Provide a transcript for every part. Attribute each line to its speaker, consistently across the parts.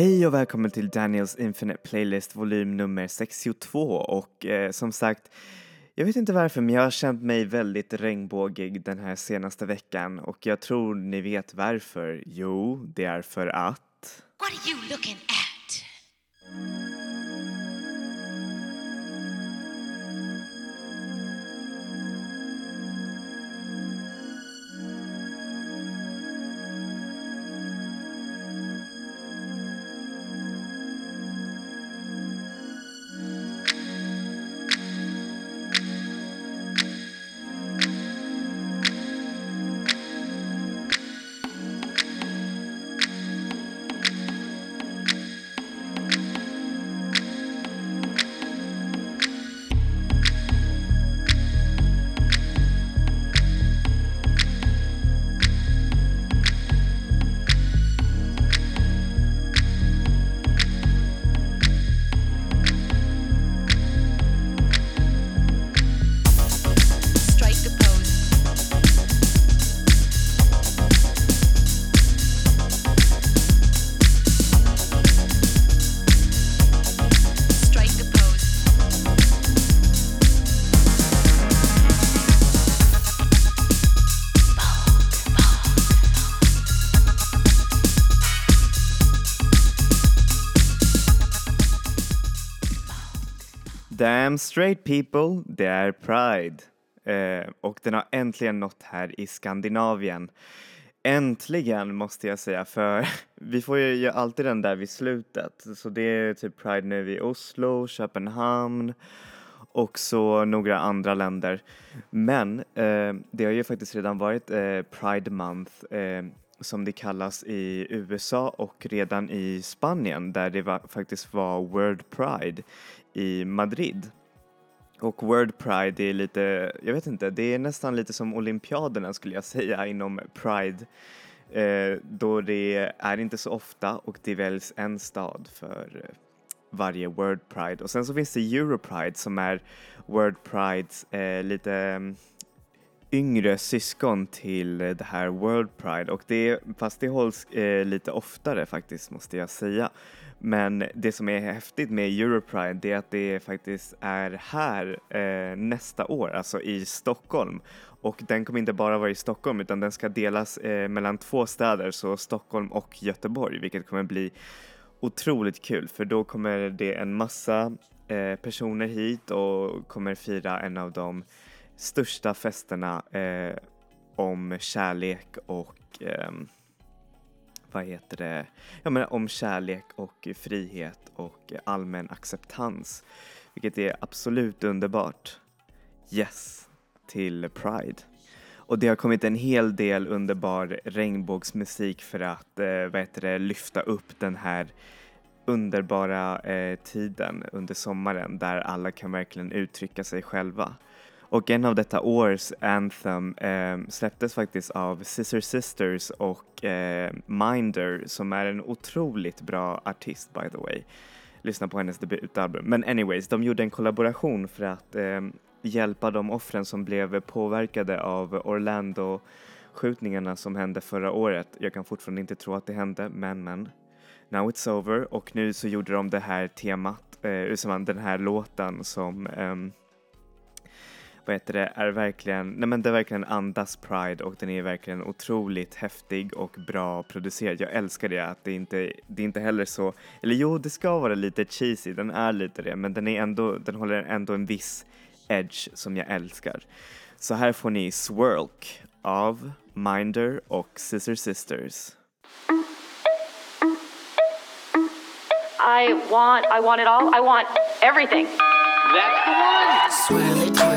Speaker 1: Hej och välkommen till Daniels Infinite Playlist volym nummer 62 och eh, som sagt jag vet inte varför men jag har känt mig väldigt regnbågig den här senaste veckan och jag tror ni vet varför. Jo, det är för att...
Speaker 2: What are you looking at?
Speaker 1: Damn straight people, det är Pride. Eh, och den har äntligen nått här i Skandinavien. Äntligen måste jag säga, för vi får ju alltid den där vid slutet. Så det är typ Pride nu i Oslo, Köpenhamn och så några andra länder. Men eh, det har ju faktiskt redan varit eh, Pride Month eh, som det kallas i USA och redan i Spanien där det var, faktiskt var World Pride i Madrid. Och World Pride är lite, jag vet inte, det är nästan lite som olympiaderna skulle jag säga inom Pride. Eh, då det är inte så ofta och det väljs en stad för varje World Pride. Och sen så finns det Europride som är World Prides eh, lite mm, yngre syskon till det här World Pride och det, fast det hålls eh, lite oftare faktiskt måste jag säga. Men det som är häftigt med Europride det är att det faktiskt är här eh, nästa år, alltså i Stockholm. Och den kommer inte bara vara i Stockholm utan den ska delas eh, mellan två städer, så Stockholm och Göteborg, vilket kommer bli otroligt kul för då kommer det en massa eh, personer hit och kommer fira en av de största festerna eh, om kärlek och ehm, vad heter det, ja men om kärlek och frihet och allmän acceptans. Vilket är absolut underbart. Yes, till Pride. Och det har kommit en hel del underbar regnbågsmusik för att eh, vad heter det, lyfta upp den här underbara eh, tiden under sommaren där alla kan verkligen uttrycka sig själva. Och en av detta års anthem eh, släpptes faktiskt av Scissor Sisters och eh, Minder som är en otroligt bra artist by the way. Lyssna på hennes debutalbum. Men anyways, de gjorde en kollaboration för att eh, hjälpa de offren som blev påverkade av Orlando skjutningarna som hände förra året. Jag kan fortfarande inte tro att det hände, men men. Now it's over och nu så gjorde de det här temat, eh, den här låten som ehm, vad heter det, är verkligen, nej men det är verkligen andas Pride och den är verkligen otroligt häftig och bra producerad. Jag älskar det att det inte, det är inte heller så, eller jo det ska vara lite cheesy, den är lite det, men den är ändå, den håller ändå en viss edge som jag älskar. Så här får ni Swirlk av Minder och Scissor Sisters.
Speaker 3: I want, I want it all. I want everything.
Speaker 4: That's the one.
Speaker 5: Swirl it,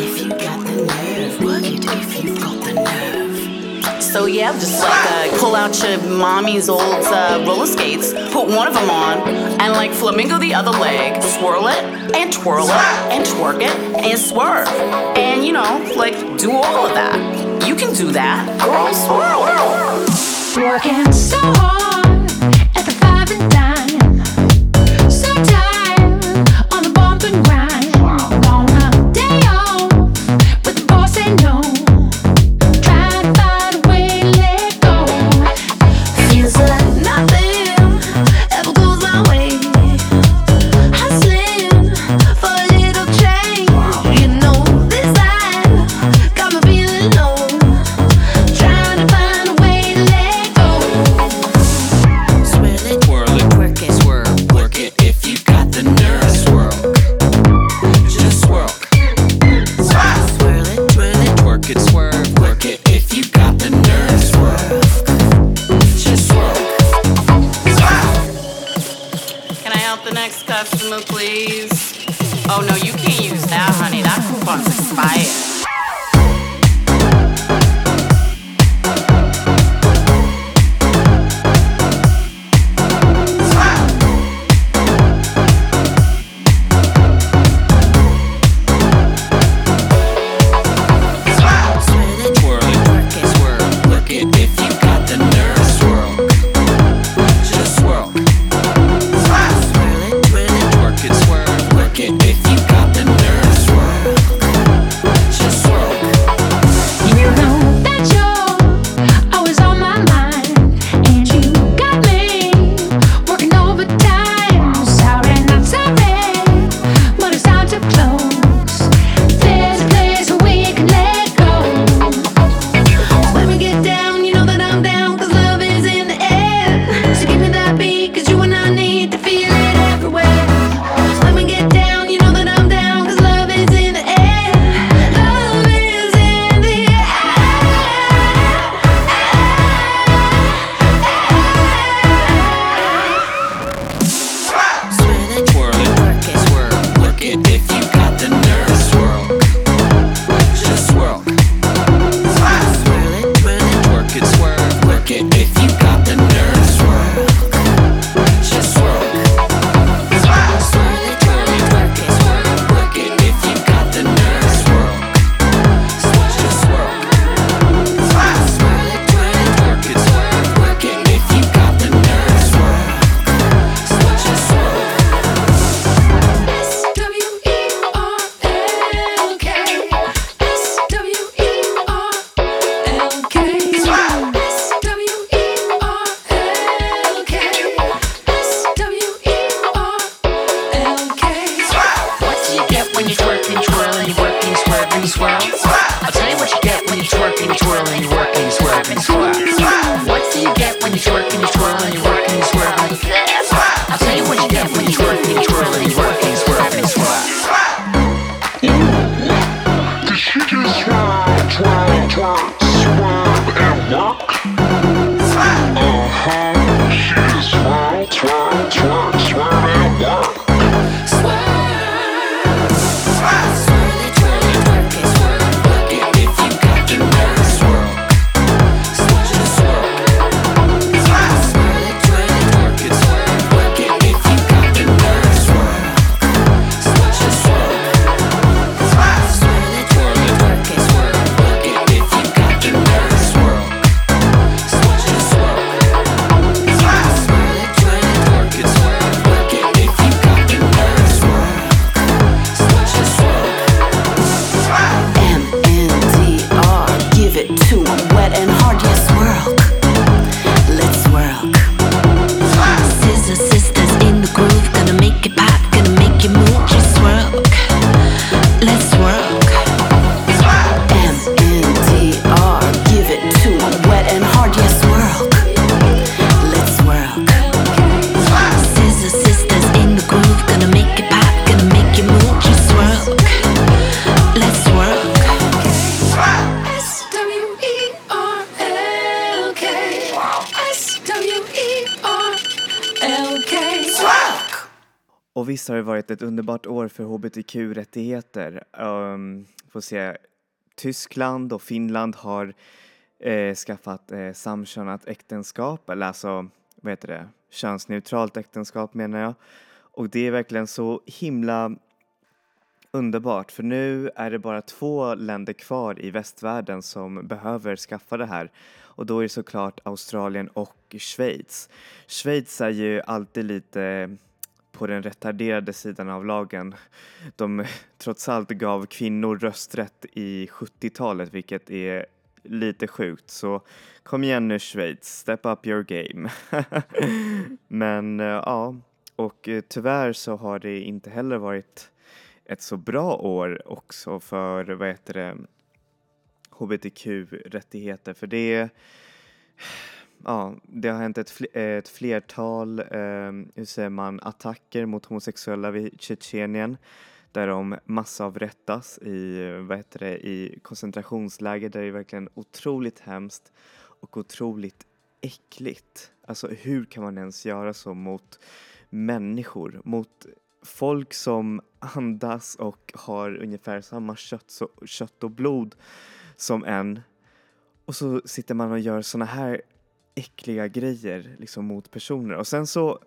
Speaker 5: if you got the nerve. Work it if you've got the nerve.
Speaker 6: So yeah, just like uh, pull out your mommy's old uh, roller skates, put one of them on, and like flamingo the other leg, swirl it and twirl it and twerk it and swerve, and you know, like do all of that. You can do that, girl. Swirl.
Speaker 7: Working so hard
Speaker 1: det varit ett underbart år för hbtq-rättigheter. Um, ehm, får se, Tyskland och Finland har eh, skaffat eh, samkönat äktenskap, eller alltså vad heter det, könsneutralt äktenskap menar jag. Och det är verkligen så himla underbart för nu är det bara två länder kvar i västvärlden som behöver skaffa det här och då är det såklart Australien och Schweiz. Schweiz är ju alltid lite på den retarderade sidan av lagen. De eh, trots allt gav kvinnor rösträtt i 70-talet, vilket är lite sjukt. Så kom igen nu Schweiz, step up your game. Men eh, ja, och eh, tyvärr så har det inte heller varit ett så bra år också för vad heter det hbtq-rättigheter för det ja, det har hänt ett, fl- eh, ett flertal, eh, hur säger man, attacker mot homosexuella vid Tjetjenien där de massavrättas i, vad heter det, i koncentrationsläger där det är verkligen otroligt hemskt och otroligt äckligt. Alltså hur kan man ens göra så mot människor, mot folk som andas och har ungefär samma kött, så, kött och blod som en. Och så sitter man och gör såna här äckliga grejer liksom mot personer. Och sen så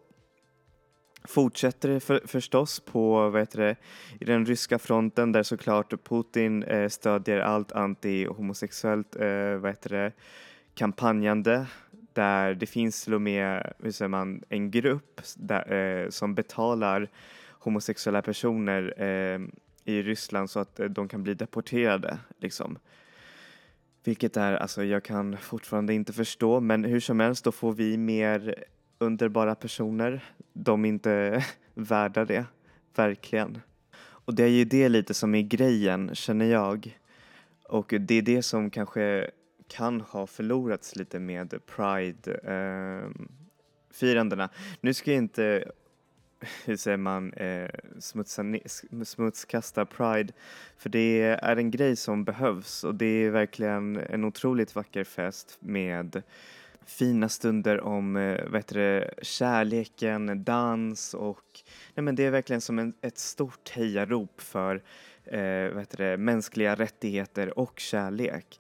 Speaker 1: fortsätter det för, förstås på vad heter det, i den ryska fronten där såklart Putin eh, stödjer allt anti-homosexuellt eh, vad heter det, kampanjande där det finns till och med hur säger man, en grupp där, eh, som betalar homosexuella personer eh, i Ryssland så att eh, de kan bli deporterade. Liksom. Vilket är, alltså jag kan fortfarande inte förstå men hur som helst då får vi mer underbara personer. De är inte värda det, verkligen. Och det är ju det lite som är grejen, känner jag. Och det är det som kanske kan ha förlorats lite med Pride-firandena. Ehm, nu ska jag inte, hur säger man, eh, smutsa smutskasta Pride, för det är en grej som behövs och det är verkligen en otroligt vacker fest med fina stunder om eh, vad heter det, kärleken, dans och nej men det är verkligen som en, ett stort hejarop för eh, vad heter det, mänskliga rättigheter och kärlek.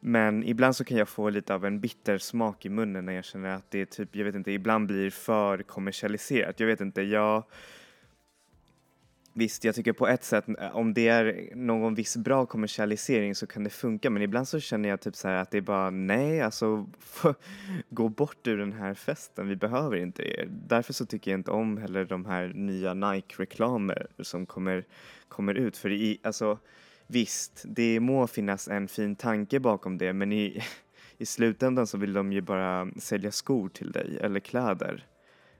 Speaker 1: Men ibland så kan jag få lite av en bitter smak i munnen när jag känner att det är typ, jag vet inte, ibland blir för kommersialiserat. Jag vet inte, jag Visst, jag tycker på ett sätt eh, om det är någon viss bra kommersialisering så kan det funka men ibland så känner jag typ så här att det är bara nej, alltså gå bort ur den här festen, vi behöver inte er. Därför så tycker jag inte om heller de här nya Nike-reklamer som kommer, kommer ut för i, alltså visst, det må finnas en fin tanke bakom det men i, i slutändan så vill de ju bara sälja skor till dig eller kläder.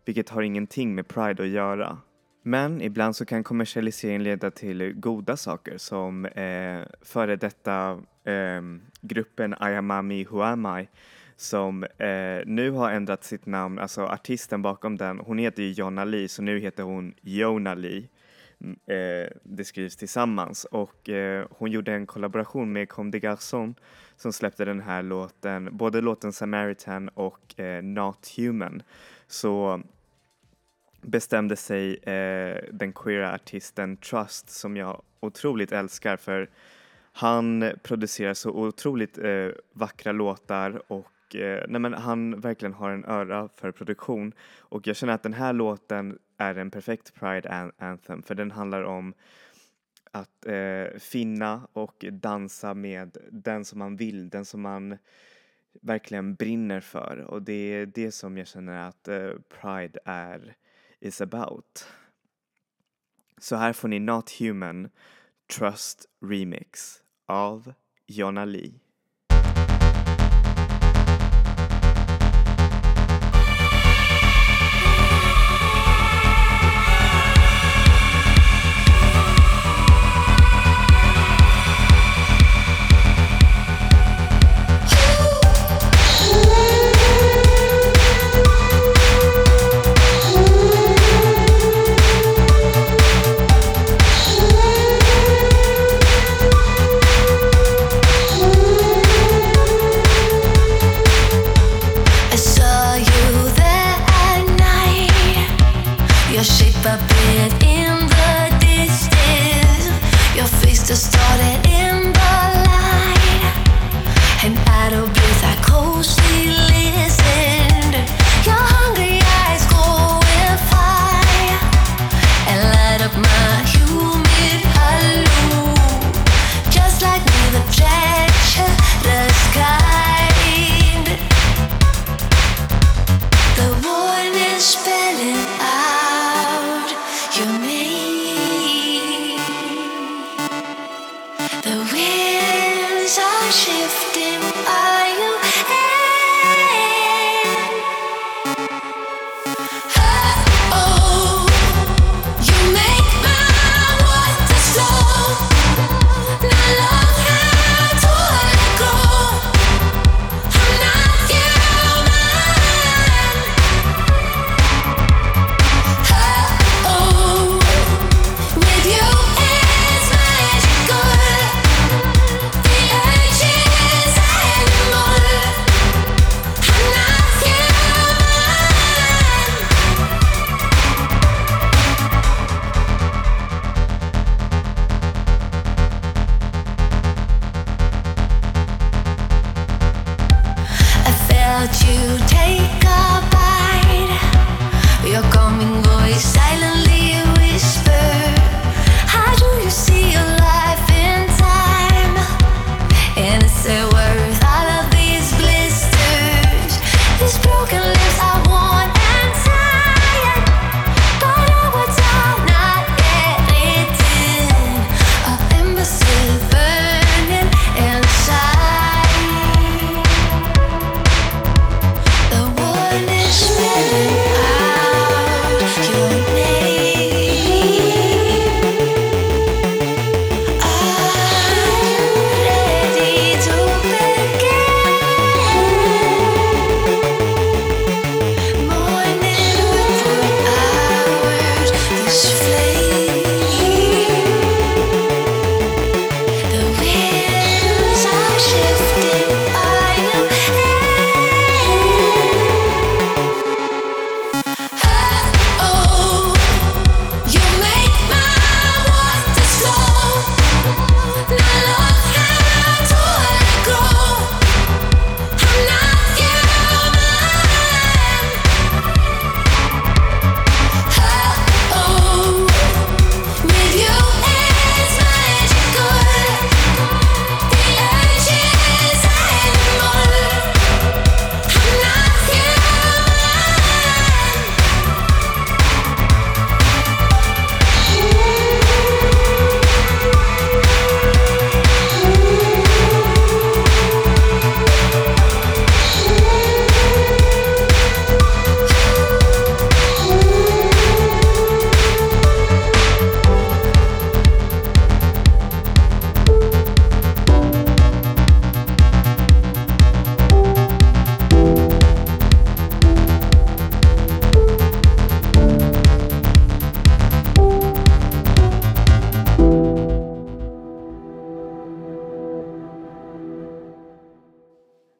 Speaker 1: Vilket har ingenting med Pride att göra. Men ibland så kan kommersialisering leda till goda saker som eh, före detta eh, gruppen I am Mami Who am I som eh, nu har ändrat sitt namn, alltså artisten bakom den, hon heter ju Jonna Lee så nu heter hon Jona Lee. Eh, det skrivs tillsammans och eh, hon gjorde en kollaboration med Comme des Garçons som släppte den här låten, både låten Samaritan och eh, Not Human. Så bestämde sig eh, den queera artisten Trust som jag otroligt älskar för han producerar så otroligt eh, vackra låtar och eh, nej men han verkligen har en öra för produktion och jag känner att den här låten är en perfekt Pride an- anthem för den handlar om att eh, finna och dansa med den som man vill, den som man verkligen brinner för och det är det som jag känner att eh, Pride är is about. Så här får ni Not Human Trust Remix av Jonna Lee.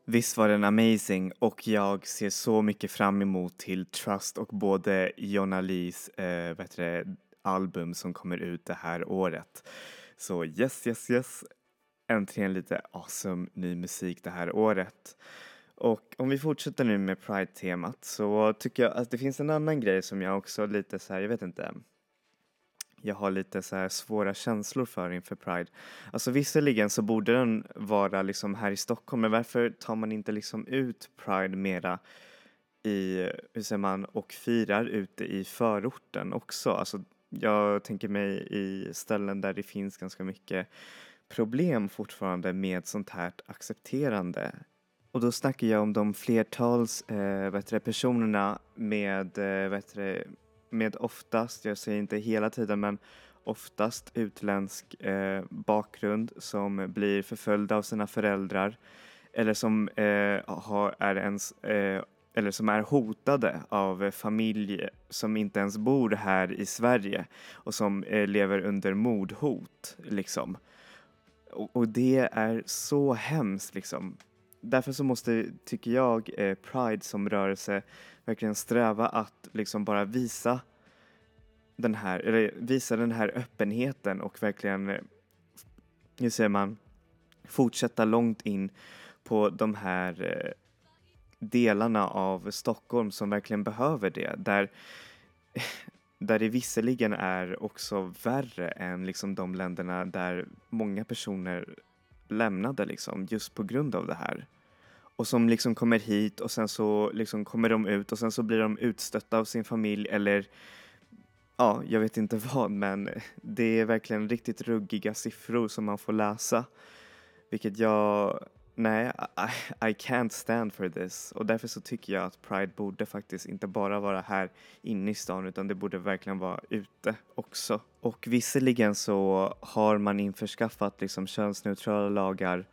Speaker 1: Visst var den amazing och jag ser så mycket fram emot till Trust och både Jonna Lees eh, album som kommer ut det här året. Så yes, yes, yes. Äntligen lite awesome ny musik det här året. Och om vi fortsätter nu med Pride-temat så tycker jag att det finns en annan grej som jag också lite så här, jag vet inte, jag har lite så här svåra känslor för inför Pride. Alltså visserligen så borde den vara liksom här i Stockholm, men varför tar man inte liksom ut Pride mera i, hur säger man, och firar ute i förorten också? Alltså jag tänker mig i ställen där det finns ganska mycket problem fortfarande med sånt här accepterande. Och då snackar jag om de flertals eh, vad heter det, personerna med, eh, vad heter det, med oftast, jag säger inte hela tiden, men oftast utländsk eh, bakgrund som blir förföljda av sina föräldrar eller som eh, har, är ens, eh, eller som är hotade av familj som inte ens bor här i Sverige och som eh, lever under mordhot liksom. Och, och det är så hemskt liksom. Därför så måste, tycker jag, eh, Pride som rörelse verkligen sträva att liksom bara visa den här, eller visa den här öppenheten och verkligen, eh, hur säger man, fortsätta långt in på de här eh, delarna av Stockholm som verkligen behöver det. Där, där det visserligen är också värre än liksom de länderna där många personer lämnade liksom just på grund av det här. Och som liksom kommer hit och sen så liksom kommer de ut och sen så blir de utstötta av sin familj eller ja, jag vet inte vad men det är verkligen riktigt ruggiga siffror som man får läsa. Vilket jag, nej, I, I can't stand for this. Och därför så tycker jag att Pride borde faktiskt inte bara vara här inne i stan utan det borde verkligen vara ute också. Och visserligen så har man införskaffat liksom könsneutrala lagar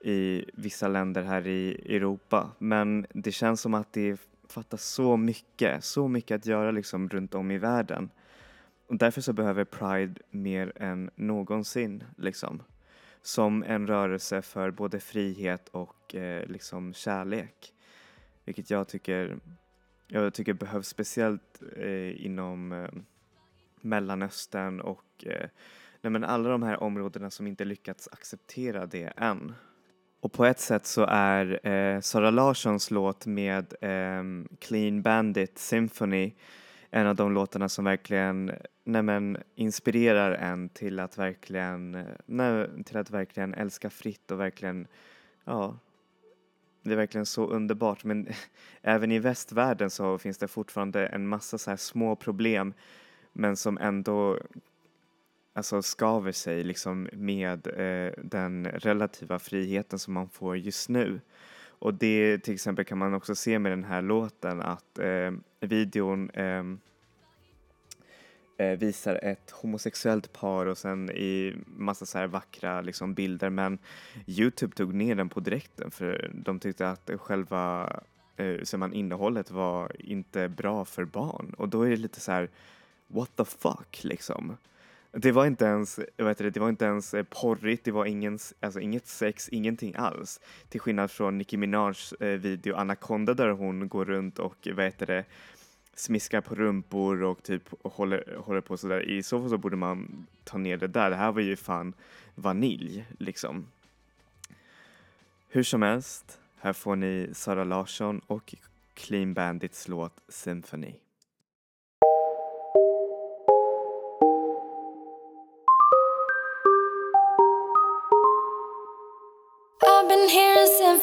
Speaker 1: i vissa länder här i Europa men det känns som att det fattas så mycket, så mycket att göra liksom runt om i världen. Och därför så behöver Pride mer än någonsin liksom som en rörelse för både frihet och eh, liksom kärlek. Vilket jag tycker, jag tycker behövs speciellt eh, inom eh, Mellanöstern och eh, nej men alla de här områdena som inte lyckats acceptera det än. Och på ett sätt så är eh, Sara Larssons låt med eh, Clean Bandit Symphony en av de låtarna som verkligen nej men, inspirerar en till att verkligen, nej, till att verkligen älska fritt och verkligen, ja, det är verkligen så underbart men även i västvärlden så finns det fortfarande en massa så här små problem men som ändå alltså skaver sig liksom med eh, den relativa friheten som man får just nu. Och det till exempel kan man också se med den här låten att eh, videon ehm, eh, visar ett homosexuellt par och sen i massa så här vackra liksom, bilder men Youtube tog ner den på direkten för de tyckte att själva eh, så man, innehållet var inte bra för barn och då är det lite så här what the fuck liksom. Det var inte ens, vet du, det, var inte ens eh, porrigt, det var ingen, alltså inget sex, ingenting alls. Till skillnad från Nicki Minajs eh, video Anaconda där hon går runt och vet det, smiskar på rumpor och typ håller, håller på sådär. I så fall så borde man ta ner det där. Det här var ju fan vanilj liksom. Hur som helst, här får ni Sara Larsson och Clean Bandits låt Symphony.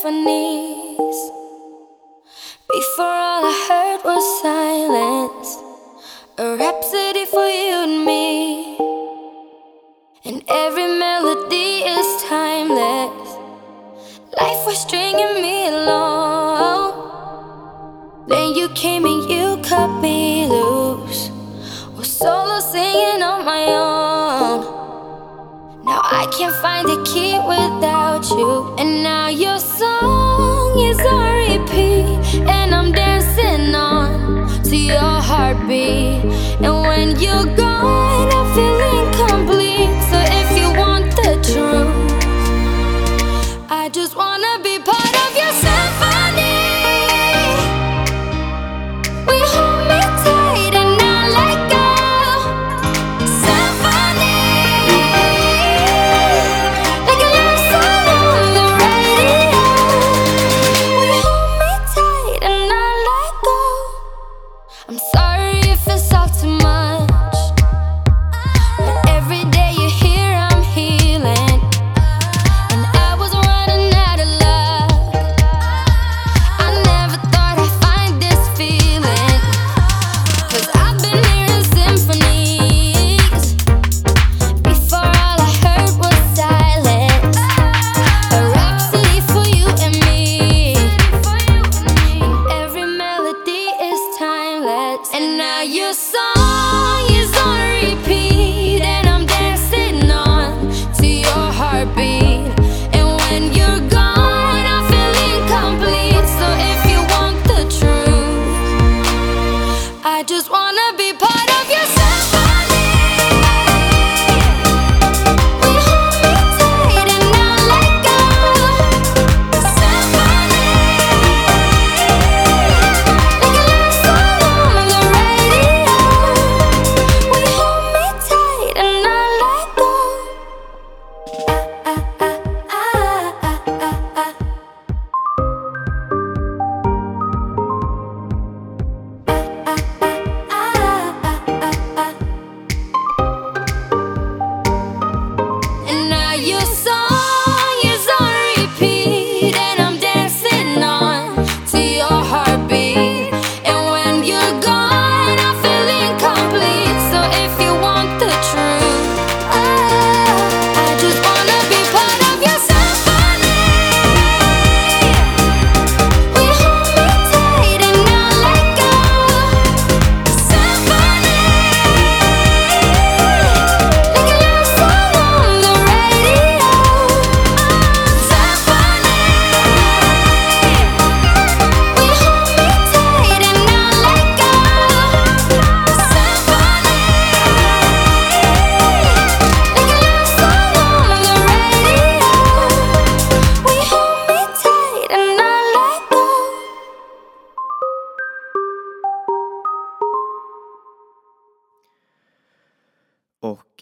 Speaker 7: Symphonies. Before all I heard was silence. A rhapsody for you and me. And every melody is timeless. Life was stringing me along. Then you came and you cut me loose. Was solo singing on my own. Now I can't find the key without you. And now your And when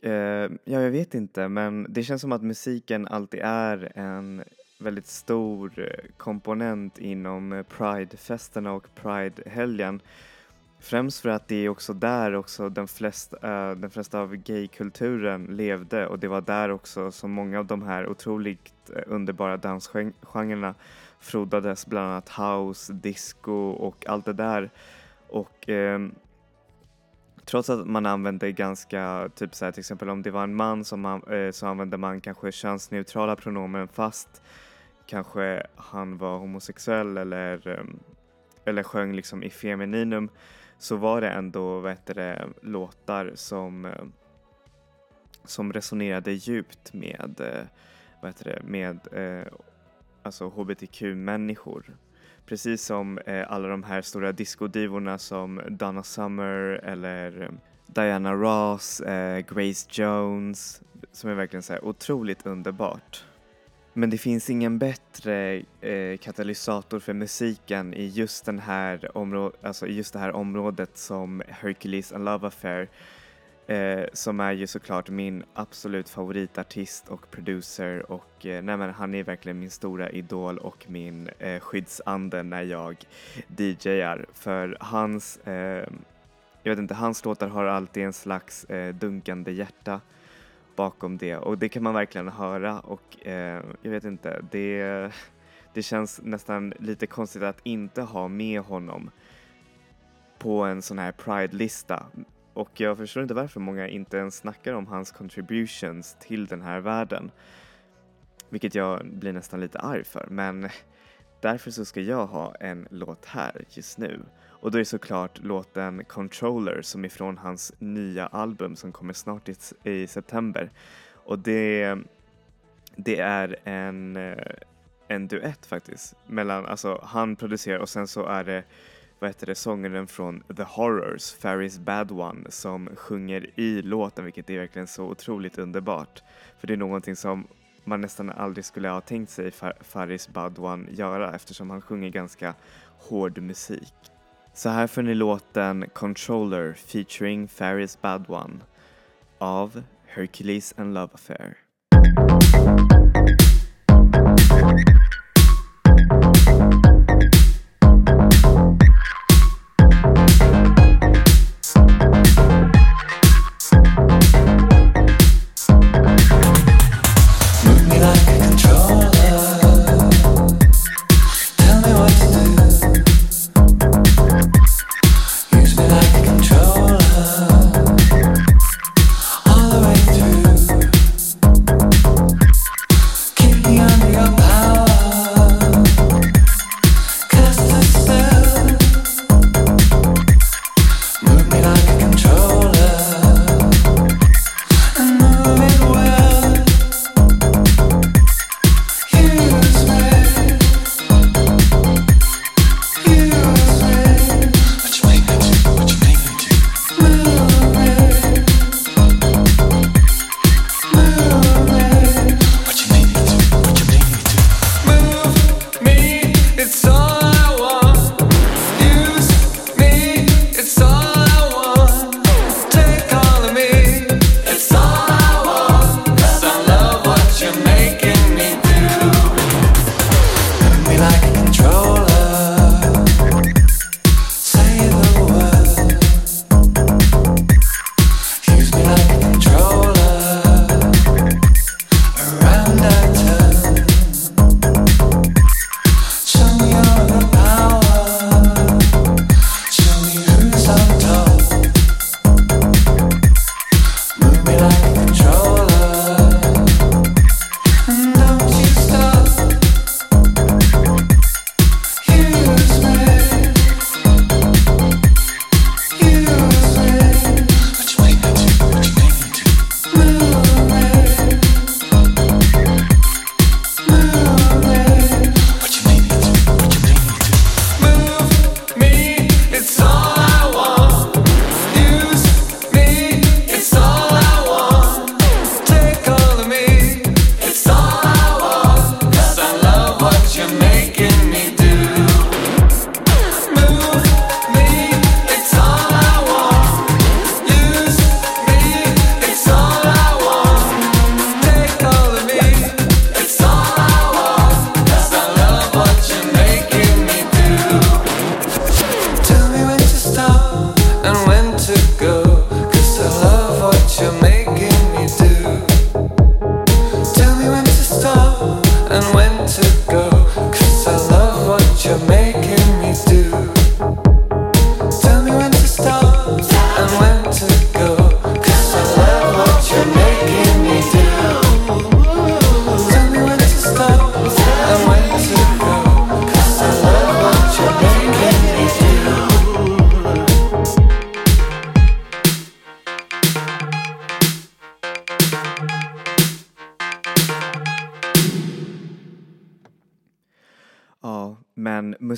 Speaker 1: eh, ja, jag vet inte, men det känns som att musiken alltid är en väldigt stor eh, komponent inom eh, Pride-festerna och Pride-helgen. Främst för att det är också där också den flesta, uh, eh, den flesta av gaykulturen levde och det var där också som många av de här otroligt underbara dansgenrerna frodades, bland annat house, disco och allt det där. Och ehm, trots att man använde ganska, typ så här, till exempel om det var en man som man, eh, så använde man kanske könsneutrala pronomen fast kanske han var homosexuell eller, ehm, eller sjöng liksom i femininum så var det ändå vad heter det, låtar som, eh, som resonerade djupt med, eh, vad heter det, med eh, alltså hbtq-människor. Precis som eh, alla de här stora discodivorna som Donna Summer eller eh, Diana Ross, eh, Grace Jones som är verkligen så här otroligt underbart. Men det finns ingen bättre eh, katalysator för musiken i just, den här områ- alltså i just det här området som Hercules and Love Affair eh, som är ju såklart min absolut favoritartist och producer och eh, nej men han är verkligen min stora idol och min eh, skyddsande när jag DJar. För hans eh, jag vet inte, hans låtar har alltid en slags eh, dunkande hjärta bakom det och det kan man verkligen höra och eh, jag vet inte, det, det känns nästan lite konstigt att inte ha med honom på en sån här Pride-lista och jag förstår inte varför många inte ens snackar om hans contributions till den här världen. Vilket jag blir nästan lite arg för men därför så ska jag ha en låt här just nu. Och då är det såklart låten Controller som är från hans nya album som kommer snart i, i september. Och det, det är en, eh, en duett faktiskt. Mellan, alltså han producerar och sen så är det vad heter det, sångaren från The Horrors, Faris Bad One, som sjunger i låten vilket är verkligen så otroligt underbart. För det är någonting som man nästan aldrig skulle ha tänkt sig Far- Faris Bad One göra eftersom han sjunger ganska hård musik. Så här får ni låten Controller featuring Faris Bad One av Hercules and Love Affair.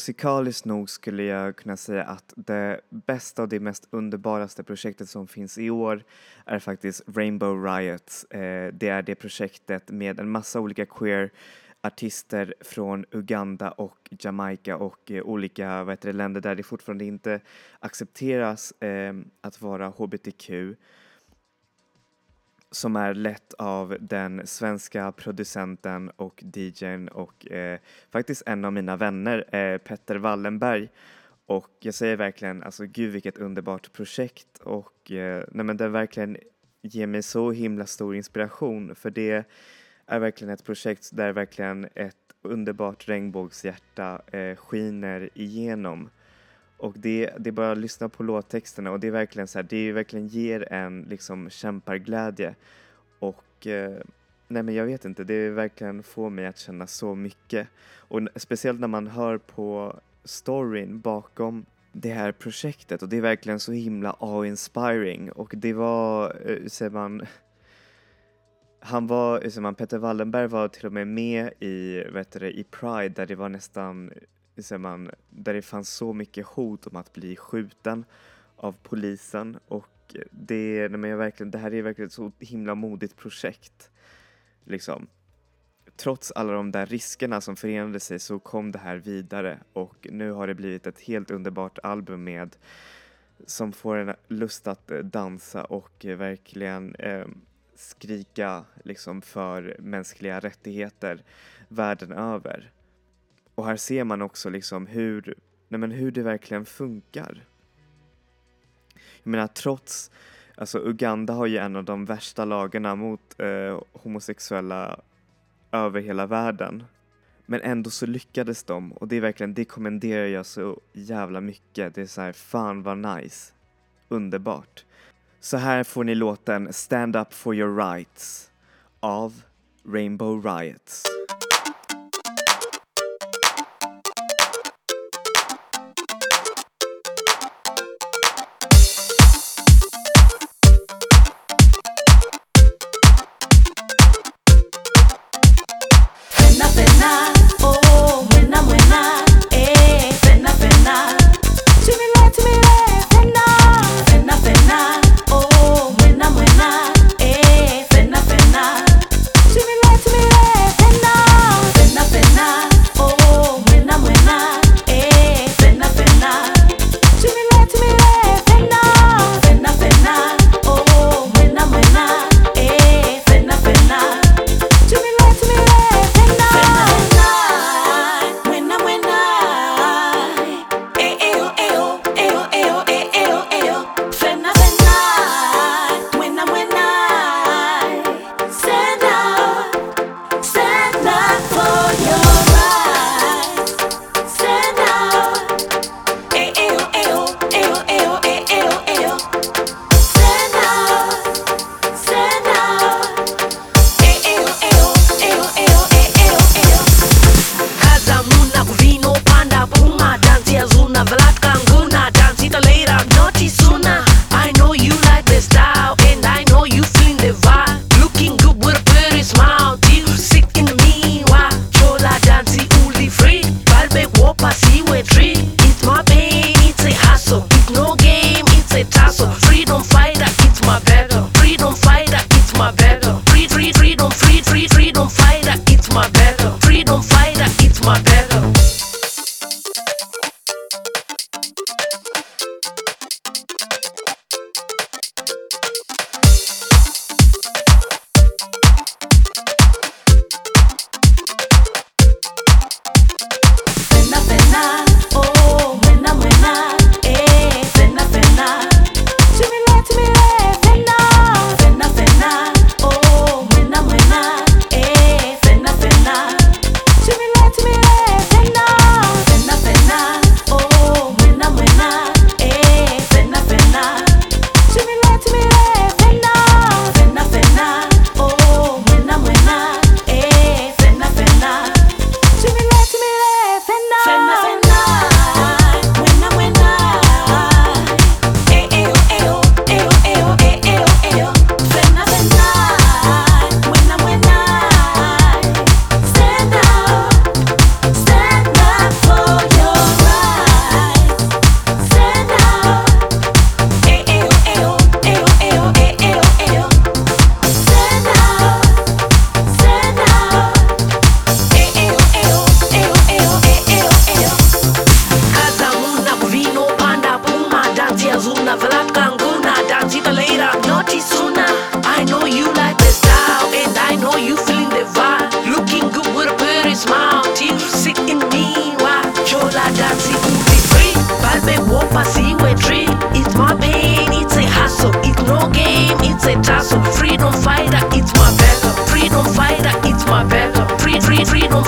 Speaker 1: Musikaliskt nog skulle jag kunna säga att det bästa och det mest underbaraste projektet som finns i år är faktiskt Rainbow Riots. Eh, det är det projektet med en massa olika queer artister från Uganda och Jamaica och eh, olika vad heter det, länder där det fortfarande inte accepteras eh, att vara hbtq som är lett av den svenska producenten och DJn och eh, faktiskt en av mina vänner, eh, Petter Wallenberg. Och jag säger verkligen, alltså gud vilket underbart projekt och eh, nej men det verkligen ger mig så himla stor inspiration för det är verkligen ett projekt där verkligen ett underbart regnbågshjärta eh, skiner igenom. Och det, det är bara att lyssna på låttexterna och det är verkligen så här, det verkligen ger en liksom kämparglädje. Och eh, nej men jag vet inte, det verkligen får mig att känna så mycket. Och speciellt när man hör på storyn bakom det här projektet och det är verkligen så himla awe-inspiring och det var, eh, hur säger man, han var, hur säger man, Peter Wallenberg var till och med med i, vet du, det, i Pride där det var nästan, säger man, där det fanns så mycket hot om att bli skjuten av polisen och det, nej men jag verkligen, det här är verkligen ett så himla modigt projekt. Liksom. Trots alla de där riskerna som förenade sig så kom det här vidare och nu har det blivit ett helt underbart album med som får en lust att eh, dansa och eh, verkligen eh, skrika liksom för mänskliga rättigheter världen över. Och här ser man också liksom hur, nej men hur det verkligen funkar. Jag menar trots, alltså Uganda har ju en av de värsta lagarna mot eh, homosexuella över hela världen. Men ändå så lyckades de och det är verkligen, det kommenderar jag så jävla mycket. Det är så här, fan vad nice. Underbart. Så här får ni låten Stand Up For Your Rights av Rainbow Riots.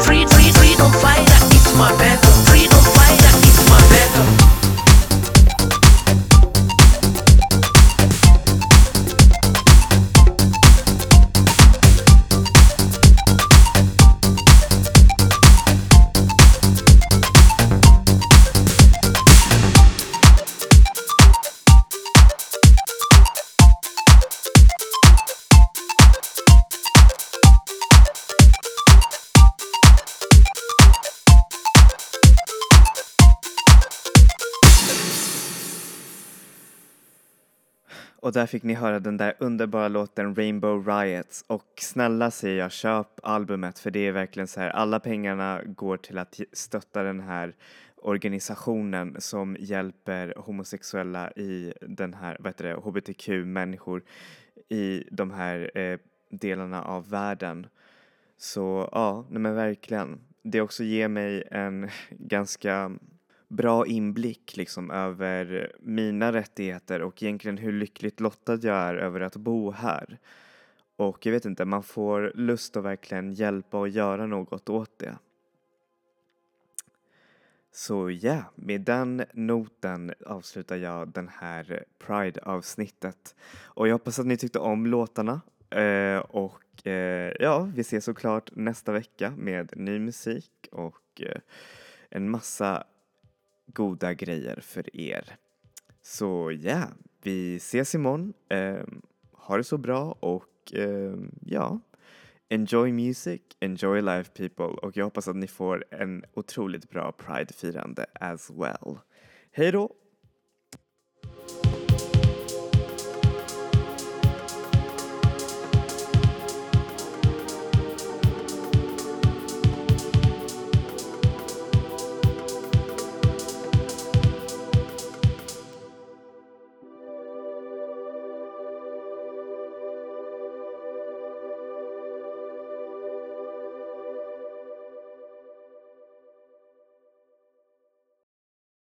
Speaker 1: free där fick ni höra den där underbara låten Rainbow Riots och snälla säger jag köp albumet för det är verkligen så här alla pengarna går till att stötta den här organisationen som hjälper homosexuella i den här, vad heter det, hbtq-människor i de här eh, delarna av världen. Så ja, nej men verkligen. Det också ger mig en ganska bra inblick liksom över mina rättigheter och egentligen hur lyckligt lottad jag är över att bo här. Och jag vet inte, man får lust att verkligen hjälpa och göra något åt det. Så ja, med den noten avslutar jag den här Pride-avsnittet. Och jag hoppas att ni tyckte om låtarna. Eh, och eh, ja, vi ses såklart nästa vecka med ny musik och eh, en massa goda grejer för er. Så ja, vi ses imorgon. Eh, ha det så bra och eh, ja, enjoy music, enjoy life people och jag hoppas att ni får en otroligt bra Pride-firande as well. Hej då!